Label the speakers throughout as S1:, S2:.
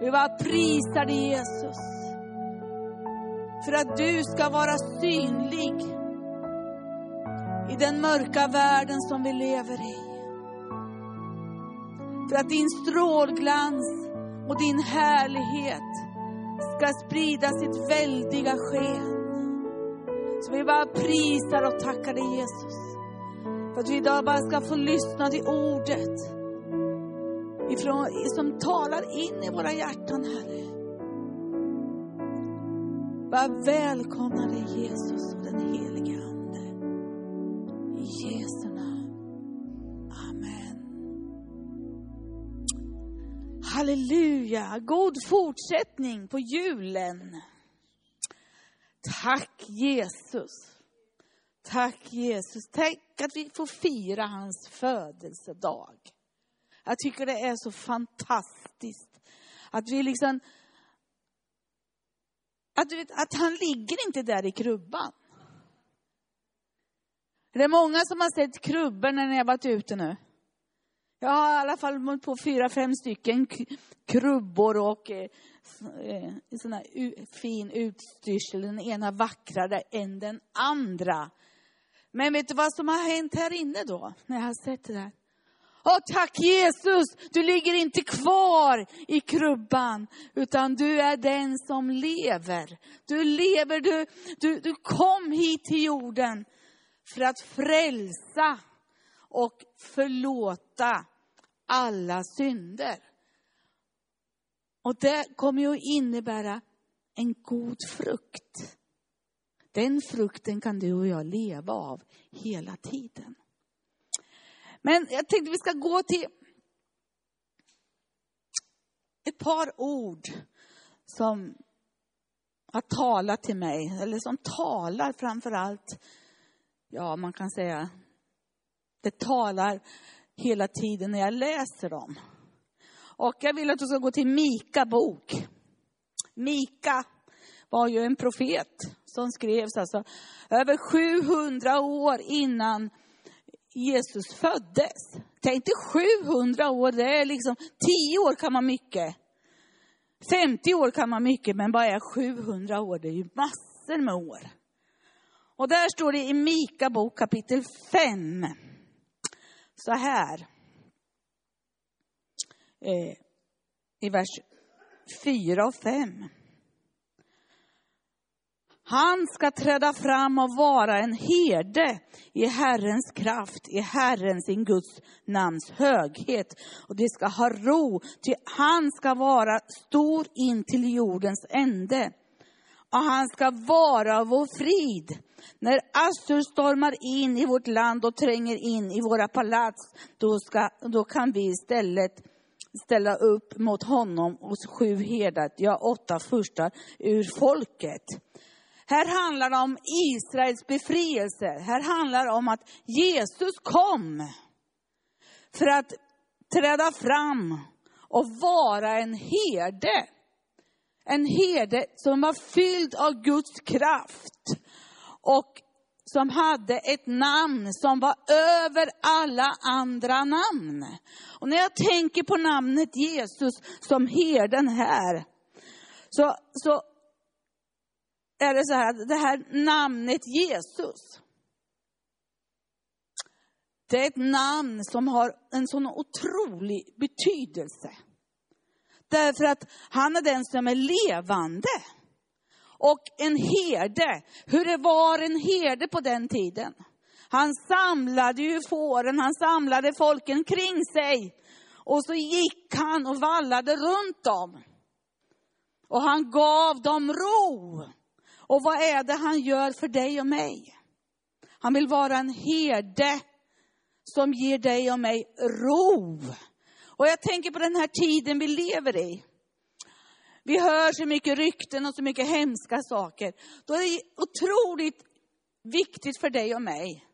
S1: Vi bara prisar dig Jesus. För att du ska vara synlig i den mörka världen som vi lever i. För att din strålglans och din härlighet ska sprida sitt väldiga sken. Så vi bara prisar och tackar dig Jesus. För att vi idag bara ska få lyssna till ordet. Ifrån, som talar in i våra hjärtan, Herre. Bara välkomna dig Jesus och den helige Ande. I Jesu namn. Amen. Halleluja. God fortsättning på julen. Tack Jesus. Tack Jesus. Tänk att vi får fira hans födelsedag. Jag tycker det är så fantastiskt. Att vi liksom... Att, du vet, att han ligger inte där i krubban. Det är många som har sett krubbor när ni har varit ute nu. Jag har i alla fall mått på fyra, fem stycken krubbor och eh, eh sån här fin utstyrsel. Den ena vackrare än den andra. Men vet du vad som har hänt här inne då, när jag har sett det där? Åh, tack Jesus, du ligger inte kvar i krubban, utan du är den som lever. Du lever, du, du, du kom hit till jorden för att frälsa och förlåta alla synder. Och det kommer ju att innebära en god frukt. Den frukten kan du och jag leva av hela tiden. Men jag tänkte vi ska gå till ett par ord som har talat till mig, eller som talar framför allt, ja man kan säga, det talar hela tiden när jag läser dem. Och jag vill att du ska gå till Mika bok. Mika var ju en profet som skrevs alltså över 700 år innan Jesus föddes. Tänk dig 700 år, det är liksom, 10 år kan man mycket. 50 år kan man mycket, men vad är 700 år? Det är ju massor med år. Och där står det i Mika bok kapitel 5. Så här. Eh, I vers 4 och 5. Han ska träda fram och vara en herde i Herrens kraft, i Herrens, sin Guds namns höghet. Och det ska ha ro, ty han ska vara stor in till jordens ände. Och han ska vara vår frid. När Assur stormar in i vårt land och tränger in i våra palats, då, ska, då kan vi istället ställa upp mot honom och sju herdar, ja åtta första ur folket. Här handlar det om Israels befrielse. Här handlar det om att Jesus kom för att träda fram och vara en herde. En herde som var fylld av Guds kraft och som hade ett namn som var över alla andra namn. Och när jag tänker på namnet Jesus som herden här, så, så är det så här att det här namnet Jesus, det är ett namn som har en sån otrolig betydelse. Därför att han är den som är levande. Och en herde, hur det var en herde på den tiden. Han samlade ju fåren, han samlade folken kring sig. Och så gick han och vallade runt dem. Och han gav dem ro. Och vad är det han gör för dig och mig? Han vill vara en herde som ger dig och mig ro. Och jag tänker på den här tiden vi lever i. Vi hör så mycket rykten och så mycket hemska saker. Då är det otroligt viktigt för dig och mig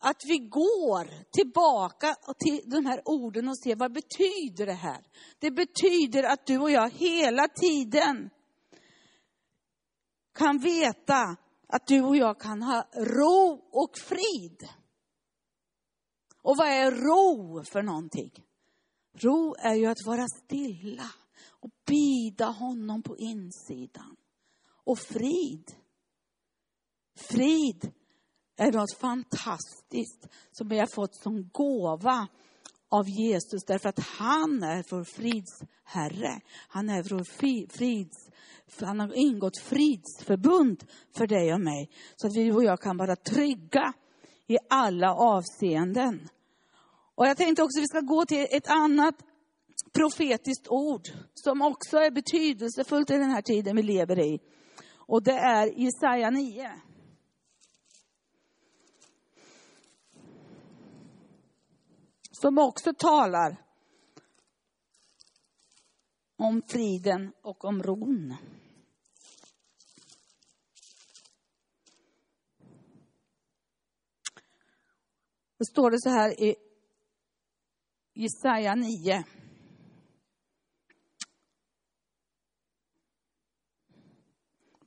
S1: att vi går tillbaka till de här orden och ser vad betyder det här? Det betyder att du och jag hela tiden kan veta att du och jag kan ha ro och frid. Och vad är ro för någonting? Ro är ju att vara stilla och bida honom på insidan. Och frid. Frid är något fantastiskt som vi har fått som gåva av Jesus därför att han är vår fridsherre. Han är vår frids, han har ingått fridsförbund för dig och mig. Så att vi och jag kan vara trygga i alla avseenden. Och jag tänkte också att vi ska gå till ett annat profetiskt ord som också är betydelsefullt i den här tiden vi lever i. Och det är Jesaja 9. Som också talar om friden och om ron. Då står det så här i Jesaja 9.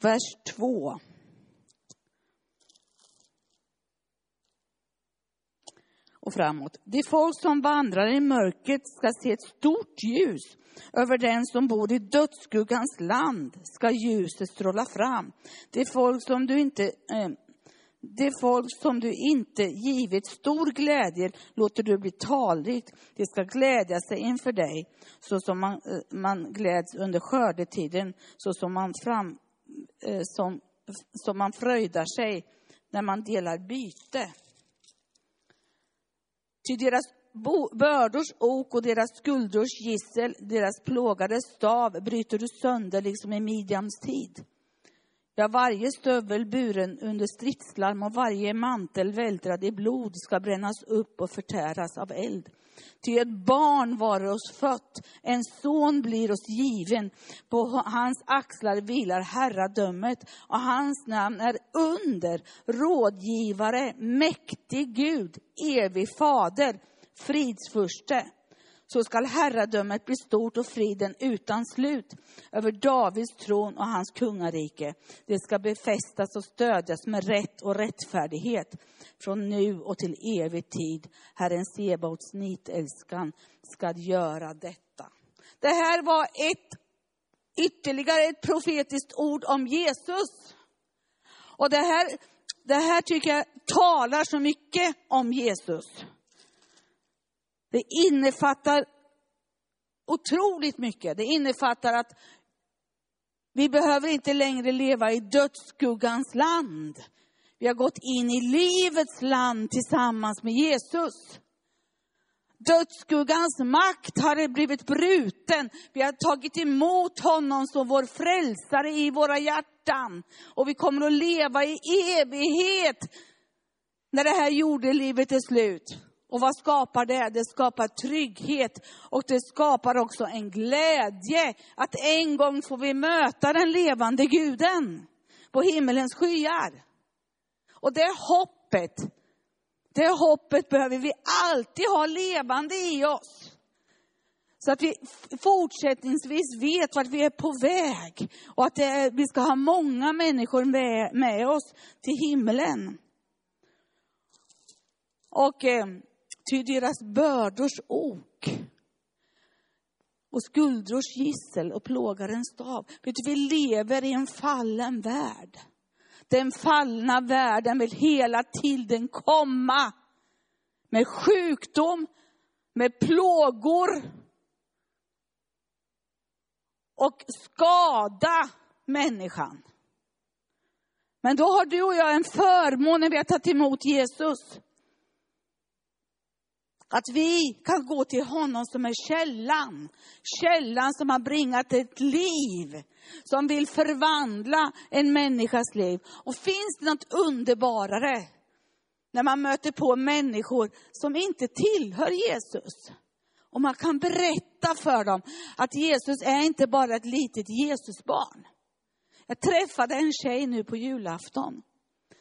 S1: Vers 2. Och framåt. De folk som vandrar i mörkret ska se ett stort ljus. Över den som bor i dödsskuggans land ska ljuset stråla fram. De folk som du inte eh, det folk som du inte givit stor glädje låter du bli talrikt. De ska glädja sig inför dig, så som man, eh, man gläds under skördetiden, så som man, fram, eh, som, som man fröjdar sig när man delar byte. Ty deras bördors ok och deras skuldrors gissel, deras plågade stav bryter du sönder liksom i Midjams tid. Ja, varje stövel buren under stridslarm och varje mantel vältrad i blod ska brännas upp och förtäras av eld. Ty ett barn var oss fött, en son blir oss given. På hans axlar vilar herradömet och hans namn är under, rådgivare, mäktig Gud, evig fader, fridsfurste så skall herradömet bli stort och friden utan slut över Davids tron och hans kungarike. Det ska befästas och stödjas med rätt och rättfärdighet från nu och till evig tid. Herren Sebaots nitälskan ska göra detta. Det här var ett ytterligare ett profetiskt ord om Jesus. Och det här, det här tycker jag talar så mycket om Jesus. Det innefattar otroligt mycket. Det innefattar att vi behöver inte längre leva i dödsskuggans land. Vi har gått in i livets land tillsammans med Jesus. Dödsskuggans makt har blivit bruten. Vi har tagit emot honom som vår frälsare i våra hjärtan. Och vi kommer att leva i evighet när det här jordelivet är slut. Och vad skapar det? Det skapar trygghet och det skapar också en glädje att en gång får vi möta den levande guden på himmelens skyar. Och det hoppet, det hoppet behöver vi alltid ha levande i oss. Så att vi fortsättningsvis vet vart vi är på väg och att är, vi ska ha många människor med, med oss till himlen. Och eh, ty deras bördors ok och skuldrors gissel och plågarens stav. Vet du, vi lever i en fallen värld. Den fallna världen vill hela tiden komma med sjukdom, med plågor och skada människan. Men då har du och jag en förmån när vi har tagit emot Jesus. Att vi kan gå till honom som är källan. Källan som har bringat ett liv. Som vill förvandla en människas liv. Och finns det något underbarare när man möter på människor som inte tillhör Jesus. Och man kan berätta för dem att Jesus är inte bara ett litet Jesusbarn. Jag träffade en tjej nu på julafton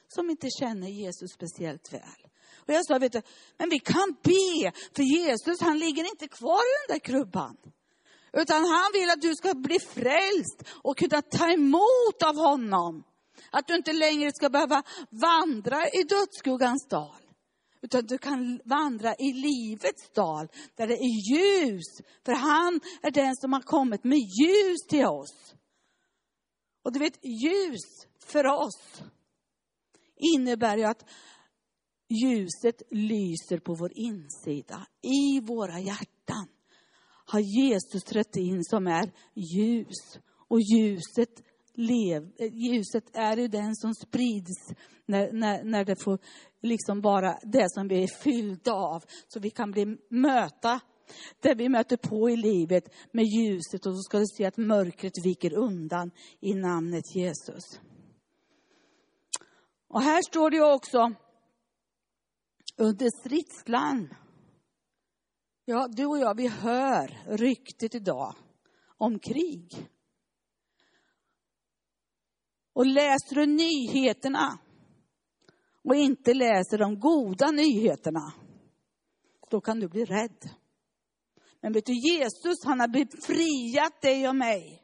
S1: som inte känner Jesus speciellt väl. Och jag sa, vet du, men vi kan be, för Jesus han ligger inte kvar i den där krubban. Utan han vill att du ska bli frälst och kunna ta emot av honom. Att du inte längre ska behöva vandra i dödsskuggans dal. Utan du kan vandra i livets dal, där det är ljus. För han är den som har kommit med ljus till oss. Och du vet, ljus för oss innebär ju att ljuset lyser på vår insida, i våra hjärtan. Har Jesus trätt in som är ljus. Och ljuset, lev, ljuset är ju den som sprids när, när, när det får liksom vara det som vi är fyllda av. Så vi kan bli möta det vi möter på i livet med ljuset och så ska du se att mörkret viker undan i namnet Jesus. Och här står det också under stridslarm. Ja, du och jag, vi hör ryktet idag om krig. Och läser du nyheterna och inte läser de goda nyheterna, då kan du bli rädd. Men vet du, Jesus han har befriat dig och mig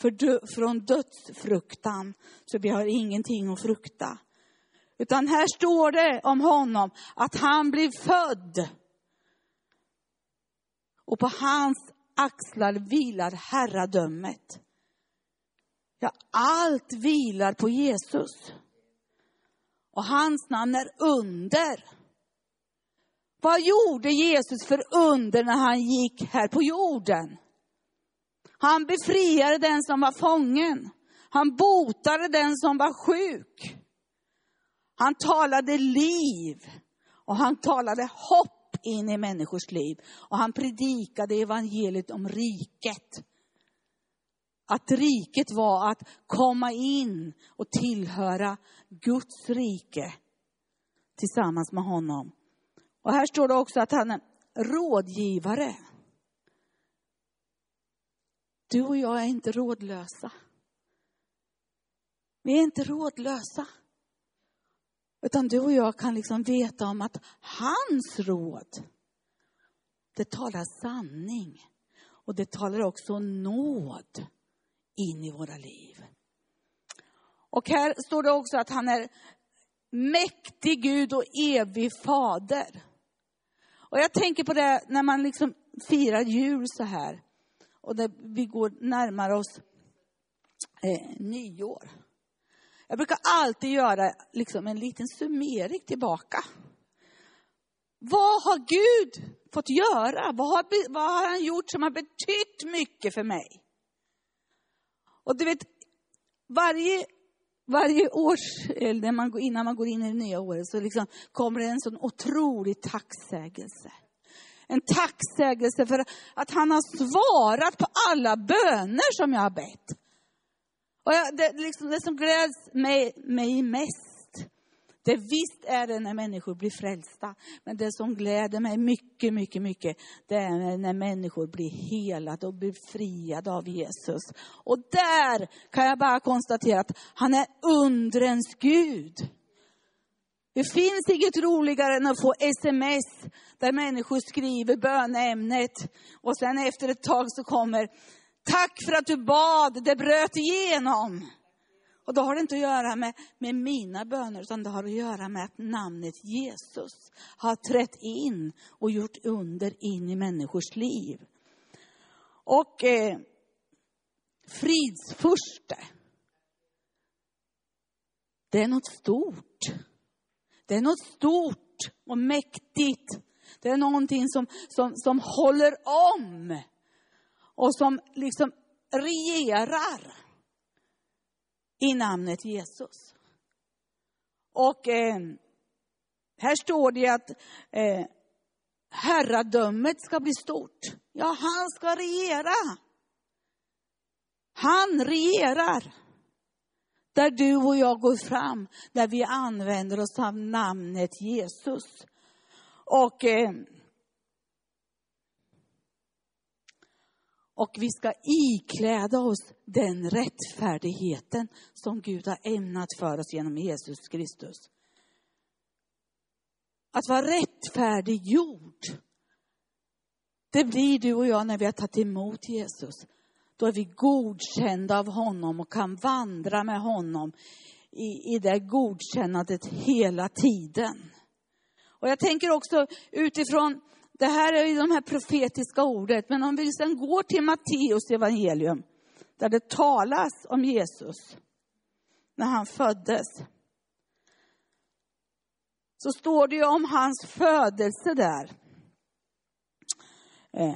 S1: för, från dödsfruktan. Så vi har ingenting att frukta. Utan här står det om honom att han blev född. Och på hans axlar vilar herradömet. Ja, allt vilar på Jesus. Och hans namn är under. Vad gjorde Jesus för under när han gick här på jorden? Han befriade den som var fången. Han botade den som var sjuk. Han talade liv och han talade hopp in i människors liv. Och han predikade evangeliet om riket. Att riket var att komma in och tillhöra Guds rike tillsammans med honom. Och här står det också att han är rådgivare. Du och jag är inte rådlösa. Vi är inte rådlösa. Utan du och jag kan liksom veta om att hans råd, det talar sanning. Och det talar också nåd in i våra liv. Och här står det också att han är mäktig Gud och evig fader. Och jag tänker på det när man liksom firar jul så här. Och där vi går närmare oss eh, nyår. Jag brukar alltid göra liksom en liten summering tillbaka. Vad har Gud fått göra? Vad har, vad har han gjort som har betytt mycket för mig? Och du vet, varje, varje års, eller man, innan man går in i det nya året, så liksom kommer det en sån otrolig tacksägelse. En tacksägelse för att han har svarat på alla böner som jag har bett. Och jag, det, liksom, det som gläds mig, mig mest, det visst är det när människor blir frälsta. Men det som gläder mig mycket, mycket, mycket, det är när människor blir helade och befriade av Jesus. Och där kan jag bara konstatera att han är undrens Gud. Det finns inget roligare än att få sms där människor skriver böneämnet och sen efter ett tag så kommer Tack för att du bad, det bröt igenom. Och då har det inte att göra med, med mina böner, utan det har att göra med att namnet Jesus har trätt in och gjort under in i människors liv. Och eh, fridsfurste, det är något stort. Det är något stort och mäktigt. Det är någonting som, som, som håller om och som liksom regerar i namnet Jesus. Och eh, här står det att eh, herradömet ska bli stort. Ja, han ska regera. Han regerar. Där du och jag går fram, där vi använder oss av namnet Jesus. Och eh, Och vi ska ikläda oss den rättfärdigheten som Gud har ämnat för oss genom Jesus Kristus. Att vara rättfärdiggjord, det blir du och jag när vi har tagit emot Jesus. Då är vi godkända av honom och kan vandra med honom i, i det godkännandet hela tiden. Och jag tänker också utifrån, det här är ju de här profetiska ordet, men om vi sen går till Matteus evangelium, där det talas om Jesus, när han föddes. Så står det ju om hans födelse där. Eh.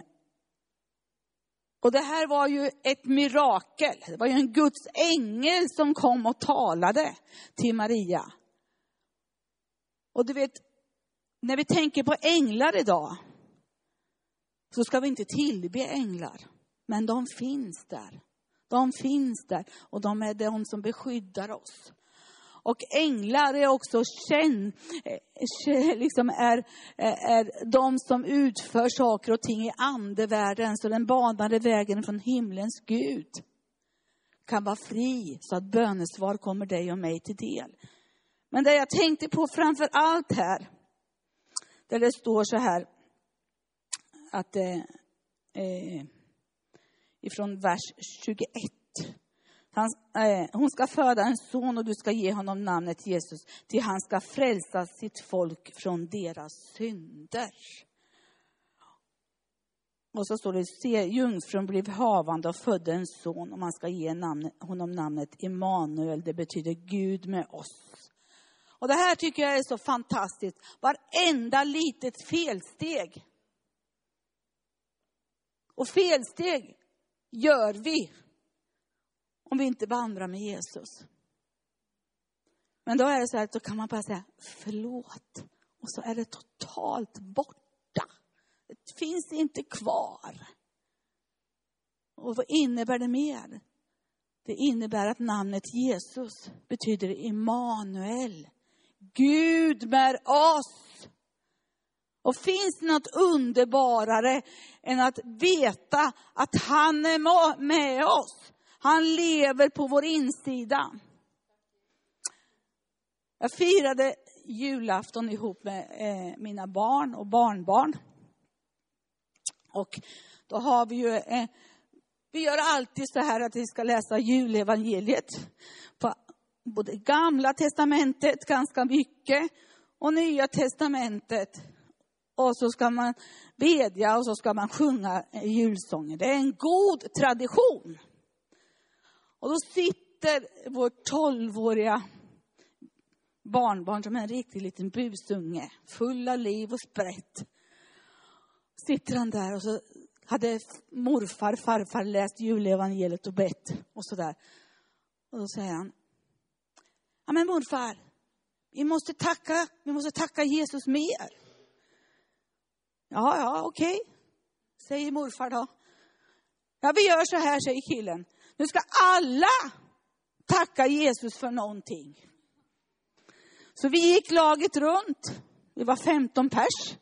S1: Och det här var ju ett mirakel. Det var ju en Guds ängel som kom och talade till Maria. Och du vet, när vi tänker på änglar idag, så ska vi inte tillbe änglar. Men de finns där. De finns där och de är de som beskyddar oss. Och änglar är också känn, eh, eh, liksom är, eh, är de som utför saker och ting i andevärlden. Så den banade vägen från himlens Gud kan vara fri så att bönesvar kommer dig och mig till del. Men det jag tänkte på framför allt här, där det står så här, att eh, eh, ifrån vers 21. Han, eh, hon ska föda en son och du ska ge honom namnet Jesus, till han ska frälsa sitt folk från deras synder. Och så står det, se jungfrun blev havande och födde en son och man ska ge namn, honom namnet Immanuel, det betyder Gud med oss. Och det här tycker jag är så fantastiskt. Varenda litet felsteg. Och felsteg gör vi om vi inte vandrar med Jesus. Men då är det så här, då kan man bara säga förlåt. Och så är det totalt borta. Det finns inte kvar. Och vad innebär det mer? Det innebär att namnet Jesus betyder Immanuel. Gud med oss. Och finns det något underbarare än att veta att han är med oss? Han lever på vår insida. Jag firade julafton ihop med eh, mina barn och barnbarn. Och då har vi ju, eh, vi gör alltid så här att vi ska läsa julevangeliet. På både gamla testamentet ganska mycket och nya testamentet. Och så ska man bedja och så ska man sjunga julsånger. Det är en god tradition. Och då sitter vår tolvåriga barnbarn som är en riktig liten busunge, full av liv och sprätt. Sitter han där och så hade morfar, farfar läst julevangeliet och bett och sådär. Och då säger han, ja men morfar, vi måste tacka, vi måste tacka Jesus mer. Ja, ja, okej, okay. säger morfar då. Ja, vi gör så här, säger killen. Nu ska alla tacka Jesus för någonting. Så vi gick laget runt. Vi var 15 pers.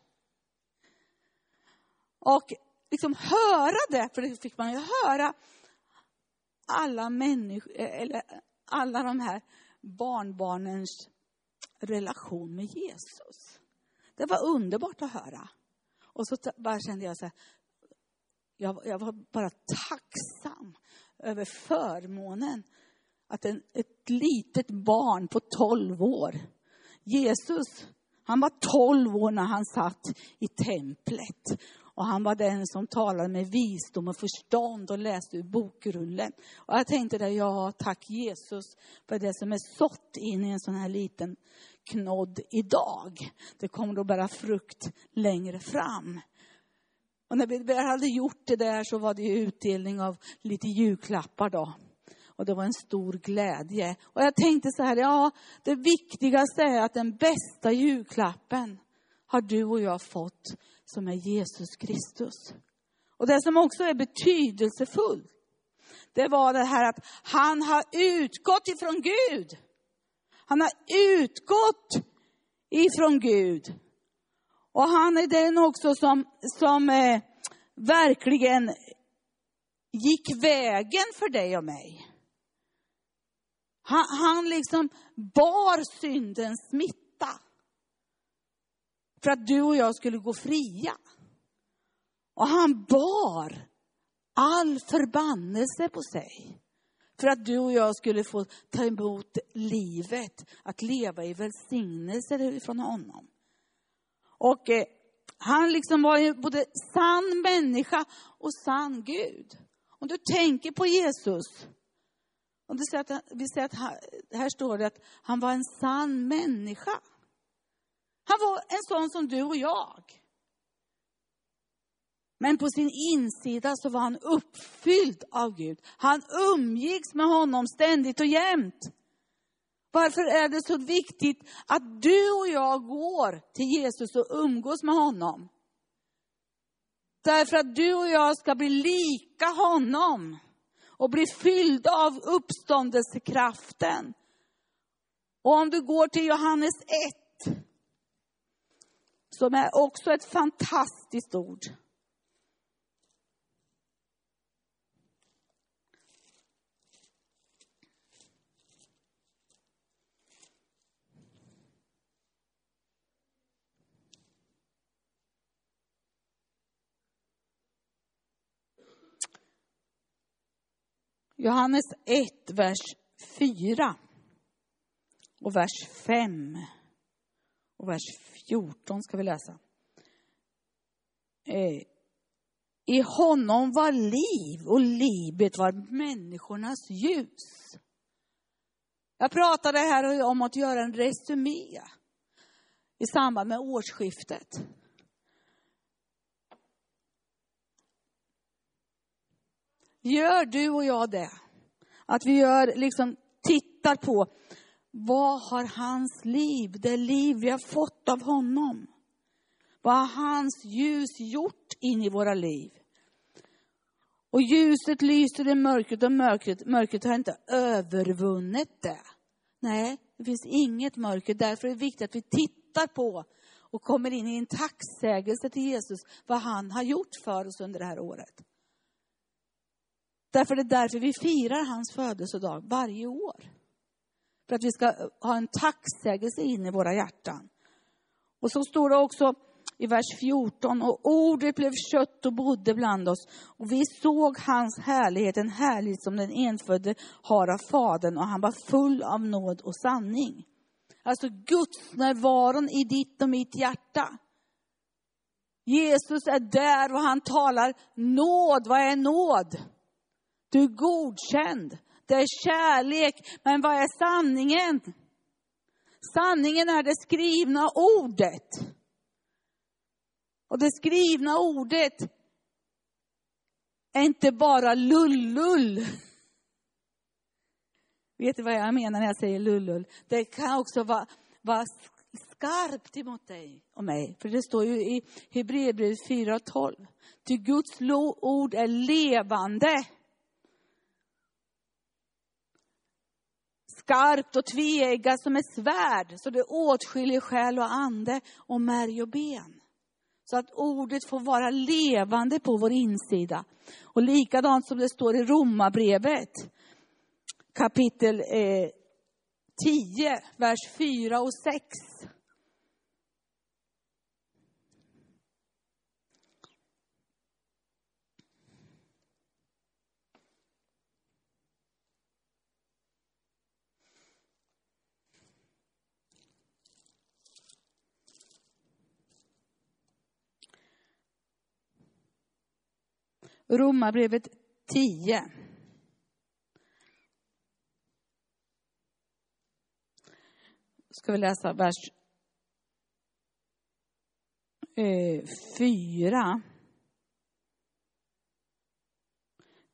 S1: Och liksom höra det, för det fick man ju höra. Alla människor, eller alla de här barnbarnens relation med Jesus. Det var underbart att höra. Och så bara kände jag så här, jag, jag var bara tacksam över förmånen att en, ett litet barn på 12 år, Jesus, han var 12 år när han satt i templet. Och han var den som talade med visdom och förstånd och läste ur bokrullen. Och jag tänkte där, ja tack Jesus för det som är sått in i en sån här liten nådd idag. Det kommer att bära frukt längre fram. Och när vi väl hade gjort det där så var det utdelning av lite julklappar då. Och det var en stor glädje. Och jag tänkte så här, ja, det viktigaste är att den bästa julklappen har du och jag fått som är Jesus Kristus. Och det som också är betydelsefullt, det var det här att han har utgått ifrån Gud. Han har utgått ifrån Gud. Och han är den också som, som eh, verkligen gick vägen för dig och mig. Han, han liksom bar syndens smitta. För att du och jag skulle gå fria. Och han bar all förbannelse på sig. För att du och jag skulle få ta emot livet, att leva i välsignelse från honom. Och eh, han liksom var ju både sann människa och sann Gud. Om du tänker på Jesus, om du säger att, vi säger att här, här står det att han var en sann människa. Han var en sån som du och jag. Men på sin insida så var han uppfylld av Gud. Han umgicks med honom ständigt och jämt. Varför är det så viktigt att du och jag går till Jesus och umgås med honom? Därför att du och jag ska bli lika honom och bli fyllda av uppståndelsekraften. Och om du går till Johannes 1, som är också ett fantastiskt ord. Johannes 1, vers 4 och vers 5 och vers 14 ska vi läsa. Eh, I honom var liv och livet var människornas ljus. Jag pratade här om att göra en resumé i samband med årsskiftet. Gör du och jag det? Att vi gör, liksom, tittar på vad har hans liv, det liv vi har fått av honom? Vad har hans ljus gjort in i våra liv? Och ljuset lyser i mörkret och mörkret, mörkret har inte övervunnit det. Nej, det finns inget mörker. Därför är det viktigt att vi tittar på och kommer in i en tacksägelse till Jesus, vad han har gjort för oss under det här året. Därför det är därför vi firar hans födelsedag varje år. För att vi ska ha en tacksägelse in i våra hjärtan. Och så står det också i vers 14, och ordet blev kött och bodde bland oss. Och vi såg hans härlighet, en härlighet som den enfödde har av Fadern, och han var full av nåd och sanning. Alltså Guds närvaron i ditt och mitt hjärta. Jesus är där och han talar nåd. Vad är nåd? Du är godkänd. Det är kärlek. Men vad är sanningen? Sanningen är det skrivna ordet. Och det skrivna ordet är inte bara lullull. Vet du vad jag menar när jag säger lullull? Det kan också vara, vara skarpt emot dig och mig. För det står ju i Hebreerbrevet 4.12. Ty Guds ord är levande skarpt och tveeggat som ett svärd, så det åtskiljer själ och ande och märg och ben. Så att ordet får vara levande på vår insida. Och likadant som det står i Romarbrevet, kapitel eh, 10, vers 4 och 6. Romarbrevet 10. Ska vi läsa vers eh, 4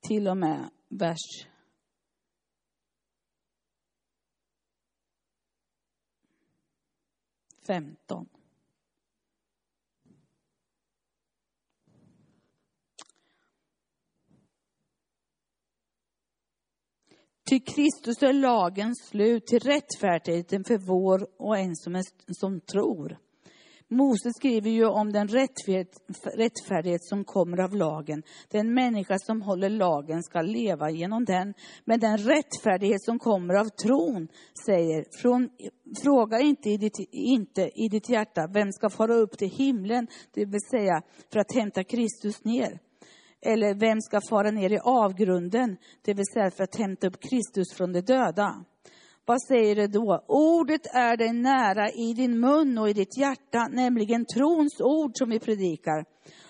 S1: till och med vers 15. Ty Kristus är lagens slut till rättfärdigheten för vår och en som, är, som tror. Moses skriver ju om den rättfärdighet som kommer av lagen. Den människa som håller lagen ska leva genom den. Men den rättfärdighet som kommer av tron säger, från, fråga inte i, ditt, inte i ditt hjärta, vem ska fara upp till himlen, det vill säga för att hämta Kristus ner. Eller vem ska fara ner i avgrunden, det vill säga för att hämta upp Kristus från de döda. Vad säger det då? Ordet är dig nära i din mun och i ditt hjärta, nämligen trons ord som vi predikar.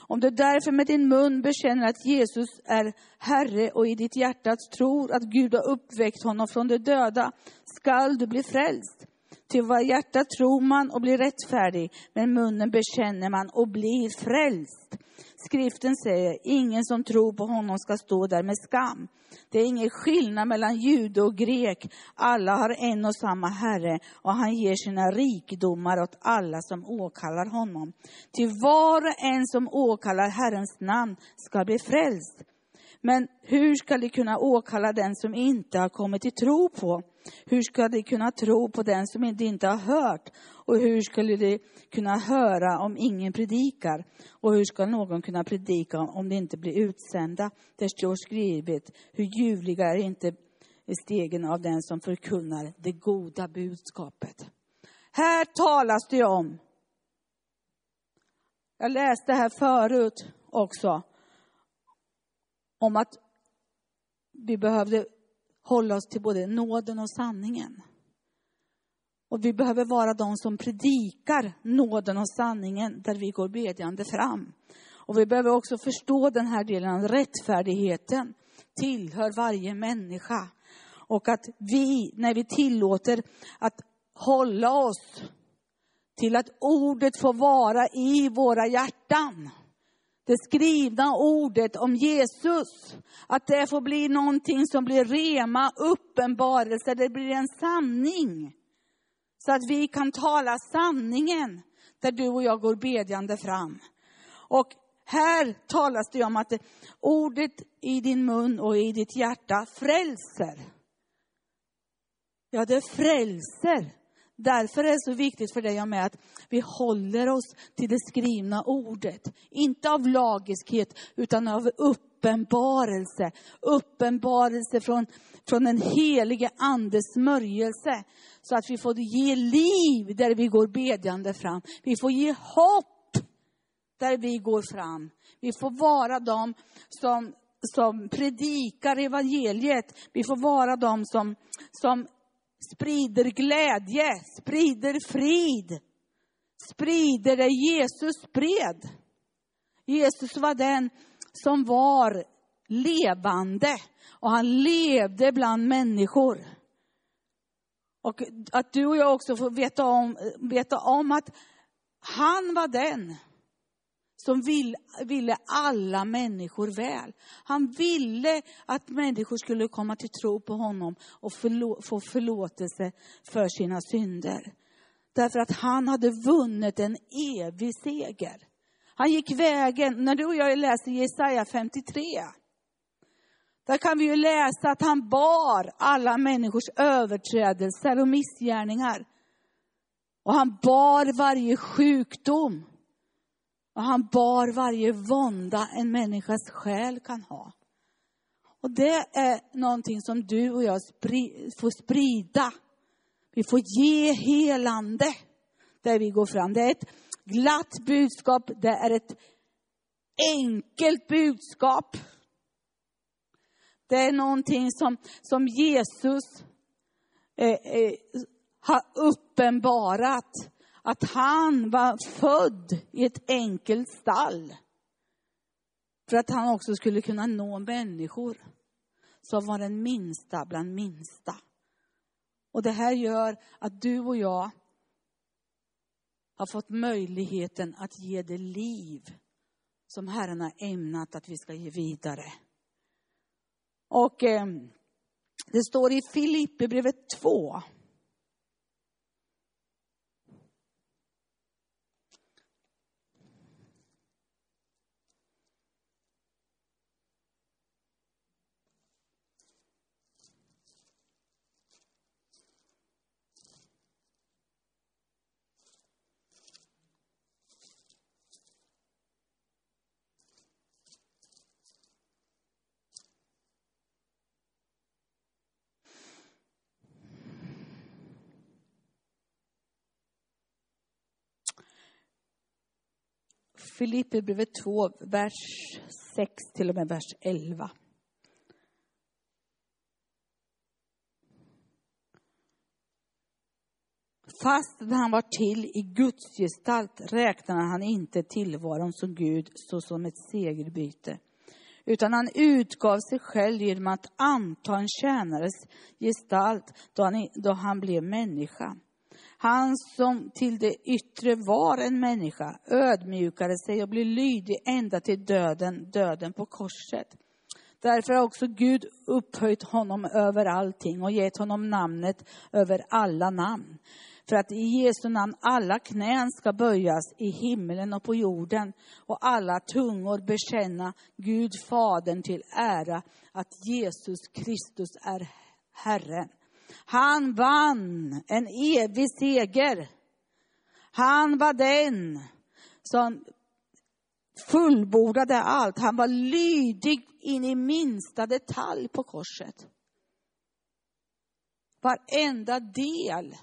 S1: Om du därför med din mun bekänner att Jesus är Herre och i ditt hjärta tror att Gud har uppväckt honom från de döda, skall du bli frälst. Till vad hjärta tror man och blir rättfärdig, men munnen bekänner man och blir frälst. Skriften säger, ingen som tror på honom ska stå där med skam. Det är ingen skillnad mellan jude och grek. Alla har en och samma Herre och han ger sina rikedomar åt alla som åkallar honom. Till var och en som åkallar Herrens namn ska bli frälst. Men hur ska de kunna åkalla den som inte har kommit till tro på? Hur ska de kunna tro på den som de inte har hört? Och hur skulle de kunna höra om ingen predikar? Och hur ska någon kunna predika om de inte blir utsända? Det står skrivet, hur ljuvliga är inte stegen av den som förkunnar det goda budskapet. Här talas det om, jag läste här förut också, om att vi behövde hålla oss till både nåden och sanningen. Och vi behöver vara de som predikar nåden och sanningen där vi går bedjande fram. Och vi behöver också förstå den här delen av rättfärdigheten tillhör varje människa. Och att vi, när vi tillåter att hålla oss till att ordet får vara i våra hjärtan det skrivna ordet om Jesus. Att det får bli någonting som blir rema uppenbarelse, det blir en sanning. Så att vi kan tala sanningen där du och jag går bedjande fram. Och här talas det om att ordet i din mun och i ditt hjärta frälser. Ja, det frälser. Därför är det så viktigt för dig och mig att vi håller oss till det skrivna ordet. Inte av lagiskhet, utan av uppenbarelse. Uppenbarelse från, från den helige andes smörjelse. Så att vi får ge liv där vi går bedjande fram. Vi får ge hopp där vi går fram. Vi får vara de som, som predikar evangeliet. Vi får vara de som, som sprider glädje, sprider frid, sprider det Jesus spred. Jesus var den som var levande och han levde bland människor. Och att du och jag också får veta om, veta om att han var den som vill, ville alla människor väl. Han ville att människor skulle komma till tro på honom och förlo, få förlåtelse för sina synder. Därför att han hade vunnit en evig seger. Han gick vägen, när du och jag läser Jesaja 53, där kan vi ju läsa att han bar alla människors överträdelser och missgärningar. Och han bar varje sjukdom. Och han bar varje vånda en människas själ kan ha. Och det är någonting som du och jag får sprida. Vi får ge helande där vi går fram. Det är ett glatt budskap, det är ett enkelt budskap. Det är någonting som, som Jesus eh, eh, har uppenbarat att han var född i ett enkelt stall. För att han också skulle kunna nå människor som var den minsta bland minsta. Och det här gör att du och jag har fått möjligheten att ge det liv som Herren har ämnat att vi ska ge vidare. Och eh, det står i Filipperbrevet 2, Filipperbrevet 2, vers 6 till och med vers 11. Fast han var till i Guds gestalt räknade han inte tillvaron som Gud såsom ett segerbyte. Utan han utgav sig själv genom att anta en tjänares gestalt då han, då han blev människa. Han som till det yttre var en människa ödmjukade sig och blev lydig ända till döden, döden på korset. Därför har också Gud upphöjt honom över allting och gett honom namnet över alla namn. För att i Jesu namn alla knän ska böjas i himlen och på jorden och alla tungor bekänna Gud Fadern till ära att Jesus Kristus är Herren. Han vann en evig seger. Han var den som fullbordade allt. Han var lydig in i minsta detalj på korset. Varenda del.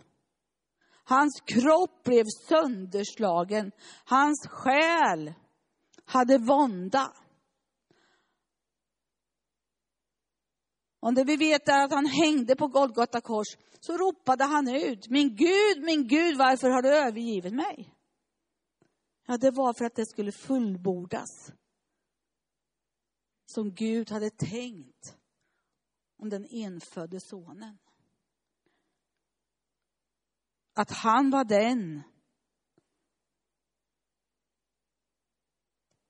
S1: Hans kropp blev sönderslagen. Hans själ hade vånda. Och det vi vet är att han hängde på Golgata kors, så ropade han ut, min Gud, min Gud, varför har du övergivit mig? Ja, det var för att det skulle fullbordas. Som Gud hade tänkt om den enfödde sonen. Att han var den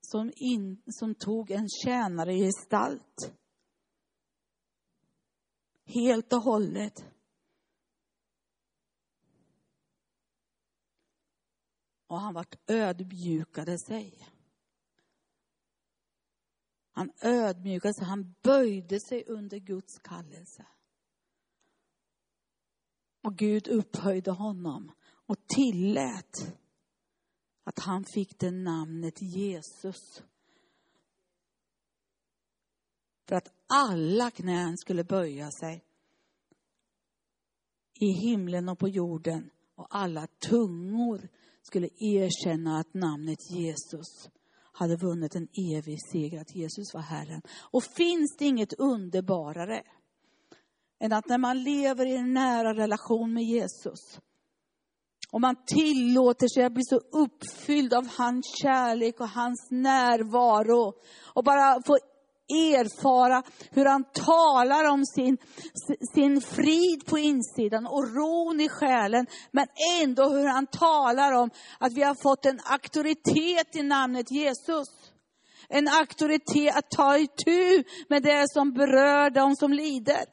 S1: som, in, som tog en tjänare i gestalt helt och hållet. Och han vart ödmjukade sig. Han ödmjukade sig, han böjde sig under Guds kallelse. Och Gud upphöjde honom och tillät att han fick det namnet Jesus. För att alla knän skulle böja sig. I himlen och på jorden. Och alla tungor skulle erkänna att namnet Jesus hade vunnit en evig seger, att Jesus var Herren. Och finns det inget underbarare än att när man lever i en nära relation med Jesus, och man tillåter sig att bli så uppfylld av hans kärlek och hans närvaro. Och bara få erfara hur han talar om sin, sin frid på insidan och ron i själen. Men ändå hur han talar om att vi har fått en auktoritet i namnet Jesus. En auktoritet att ta itu med det som berör de som lider.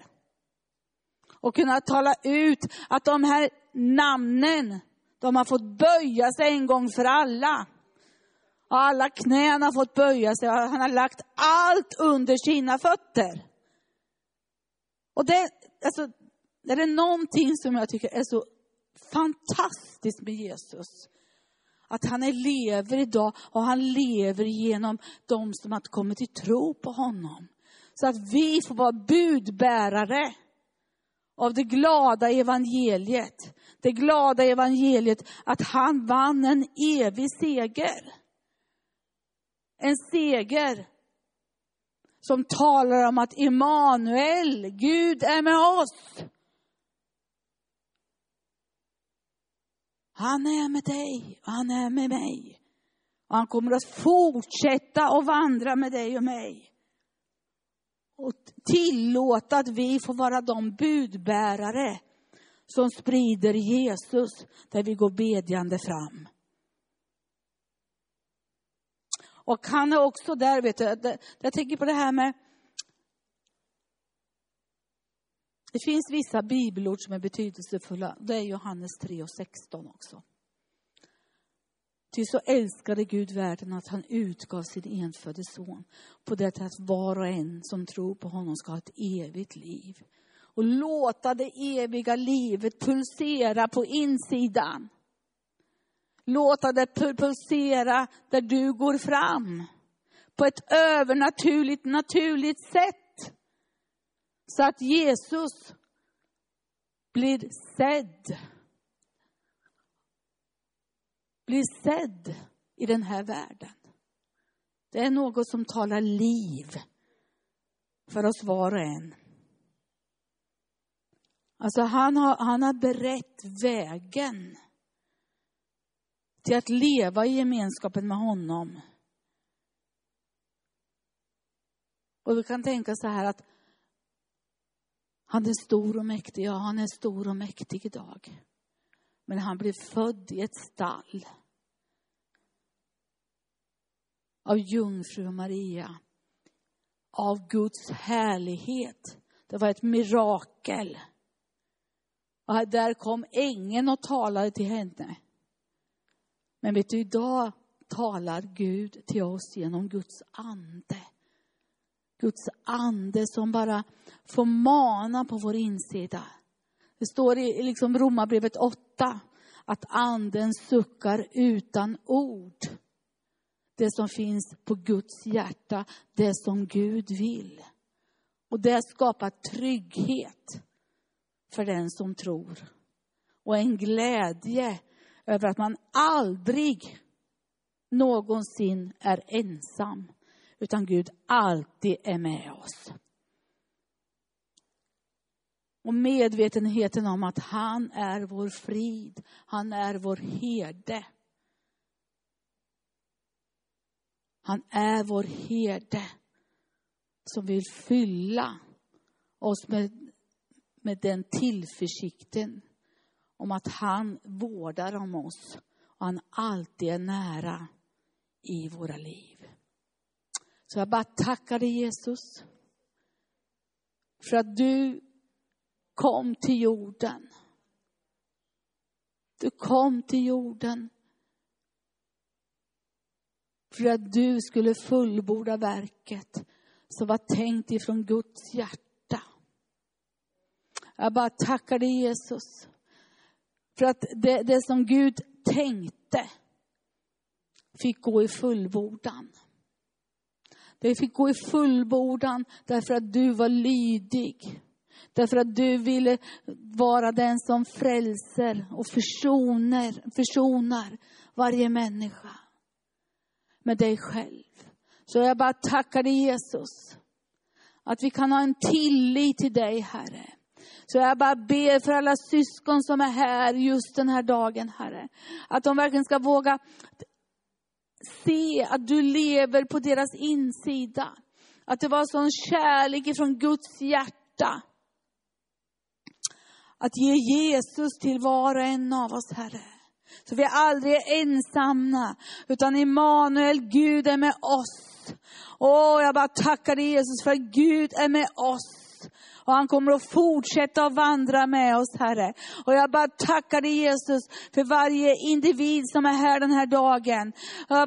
S1: Och kunna tala ut att de här namnen, de har fått böja sig en gång för alla. Alla knän har fått böja sig. Han har lagt allt under sina fötter. Och det, alltså, det är någonting som jag tycker är så fantastiskt med Jesus. Att han lever idag och han lever genom de som har kommit till tro på honom. Så att vi får vara budbärare av det glada evangeliet. Det glada evangeliet att han vann en evig seger. En seger som talar om att Immanuel, Gud är med oss. Han är med dig och han är med mig. Och han kommer att fortsätta att vandra med dig och mig. Och tillåta att vi får vara de budbärare som sprider Jesus där vi går bedjande fram. Och han är också där, vet du, jag tänker på det här med Det finns vissa bibelord som är betydelsefulla. Det är Johannes 3 och 16 också. Ty så älskade Gud världen att han utgav sin enfödde son på det att var och en som tror på honom ska ha ett evigt liv. Och låta det eviga livet pulsera på insidan. Låta det pulsera där du går fram. På ett övernaturligt, naturligt sätt. Så att Jesus blir sedd. Blir sedd i den här världen. Det är något som talar liv för oss var och en. Alltså han har, han har berett vägen till att leva i gemenskapen med honom. Och vi kan tänka så här att han är stor och mäktig. Ja, han är stor och mäktig idag. Men han blev född i ett stall. Av jungfru Maria. Av Guds härlighet. Det var ett mirakel. Och där kom ängeln och talade till henne. Men vet du, idag talar Gud till oss genom Guds ande. Guds ande som bara får mana på vår insida. Det står i liksom Romarbrevet 8 att anden suckar utan ord. Det som finns på Guds hjärta, det som Gud vill. Och det skapar trygghet för den som tror. Och en glädje över att man aldrig någonsin är ensam utan Gud alltid är med oss. Och medvetenheten om att han är vår frid, han är vår herde. Han är vår herde som vill fylla oss med, med den tillförsikten om att han vårdar om oss och han alltid är nära i våra liv. Så jag bara tackar dig Jesus. För att du kom till jorden. Du kom till jorden. För att du skulle fullborda verket som var tänkt ifrån Guds hjärta. Jag bara tackar dig Jesus. För att det, det som Gud tänkte fick gå i fullbordan. Det fick gå i fullbordan därför att du var lydig. Därför att du ville vara den som frälser och försoner, försonar varje människa med dig själv. Så jag bara tackar dig Jesus. Att vi kan ha en tillit till dig Herre. Så jag bara ber för alla syskon som är här just den här dagen Herre. Att de verkligen ska våga se att du lever på deras insida. Att det var sån kärlek ifrån Guds hjärta. Att ge Jesus till var och en av oss, Herre. Så vi aldrig är ensamma, utan Immanuel, Gud är med oss. Åh, jag bara tackar dig Jesus för att Gud är med oss. Och han kommer att fortsätta att vandra med oss, Herre. Och jag bara tackar dig Jesus för varje individ som är här den här dagen.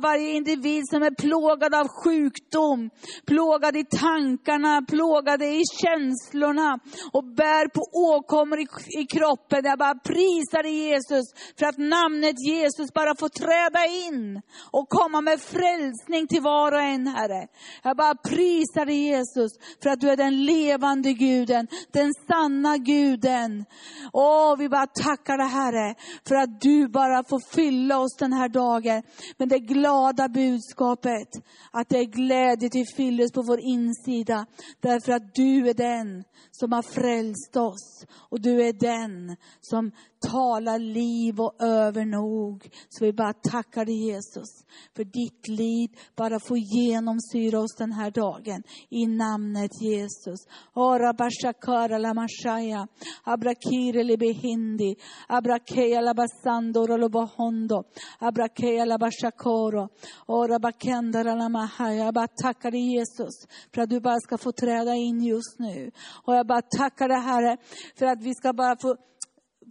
S1: Varje individ som är plågad av sjukdom, plågad i tankarna, plågad i känslorna och bär på åkommor i, i kroppen. Jag bara prisar dig Jesus för att namnet Jesus bara får träda in och komma med frälsning till var och en, Herre. Jag bara prisar dig Jesus för att du är den levande Guden guden, den sanna guden. Åh, vi bara tackar dig Herre, för att du bara får fylla oss den här dagen med det glada budskapet. Att det är glädje till fylles på vår insida. Därför att du är den som har frälst oss. Och du är den som talar liv och övernog. Så vi bara tackar dig Jesus för ditt liv bara få genomsyra oss den här dagen. I namnet Jesus. Ora bashakara la mashaya. Abrakire le behindi. Abrakeya la basandoro lo bohondo. Abrakeya la bashakoro. Ora bakendara la mahaya. Jag bara tackar dig Jesus för att du bara ska få träda in just nu. Och jag bara tackar dig Herre för att vi ska bara få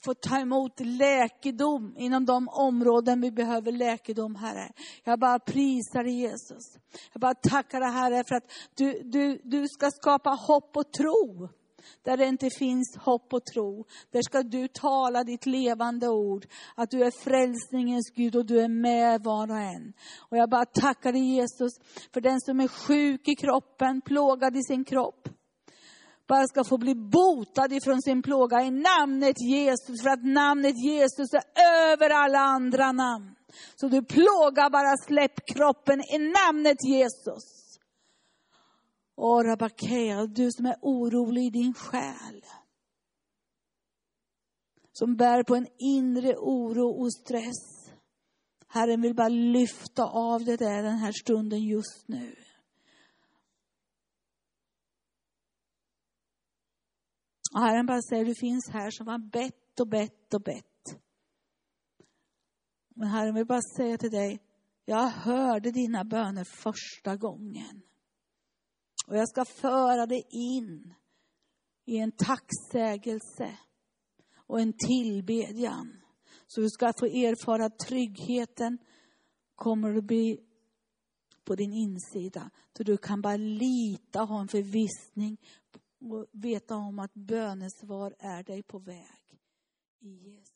S1: få ta emot läkedom inom de områden vi behöver läkedom, Herre. Jag bara prisar dig Jesus. Jag bara tackar dig Herre för att du, du, du ska skapa hopp och tro. Där det inte finns hopp och tro, där ska du tala ditt levande ord. Att du är frälsningens Gud och du är med var och en. Och jag bara tackar dig Jesus för den som är sjuk i kroppen, plågad i sin kropp bara ska få bli botad ifrån sin plåga i namnet Jesus. För att namnet Jesus är över alla andra namn. Så du plågar bara släpp kroppen i namnet Jesus. Åh Rabakea, du som är orolig i din själ. som bär på en inre oro och stress. Herren vill bara lyfta av det där den här stunden just nu. Och Herren bara säger, du finns här som har bett och bett och bett. Men Herren vill bara säga till dig, jag hörde dina böner första gången. Och jag ska föra dig in i en tacksägelse och en tillbedjan. Så du ska få erfara tryggheten kommer att bli på din insida. Så du kan bara lita och ha en förvissning och veta om att bönesvar är dig på väg. I Jesus.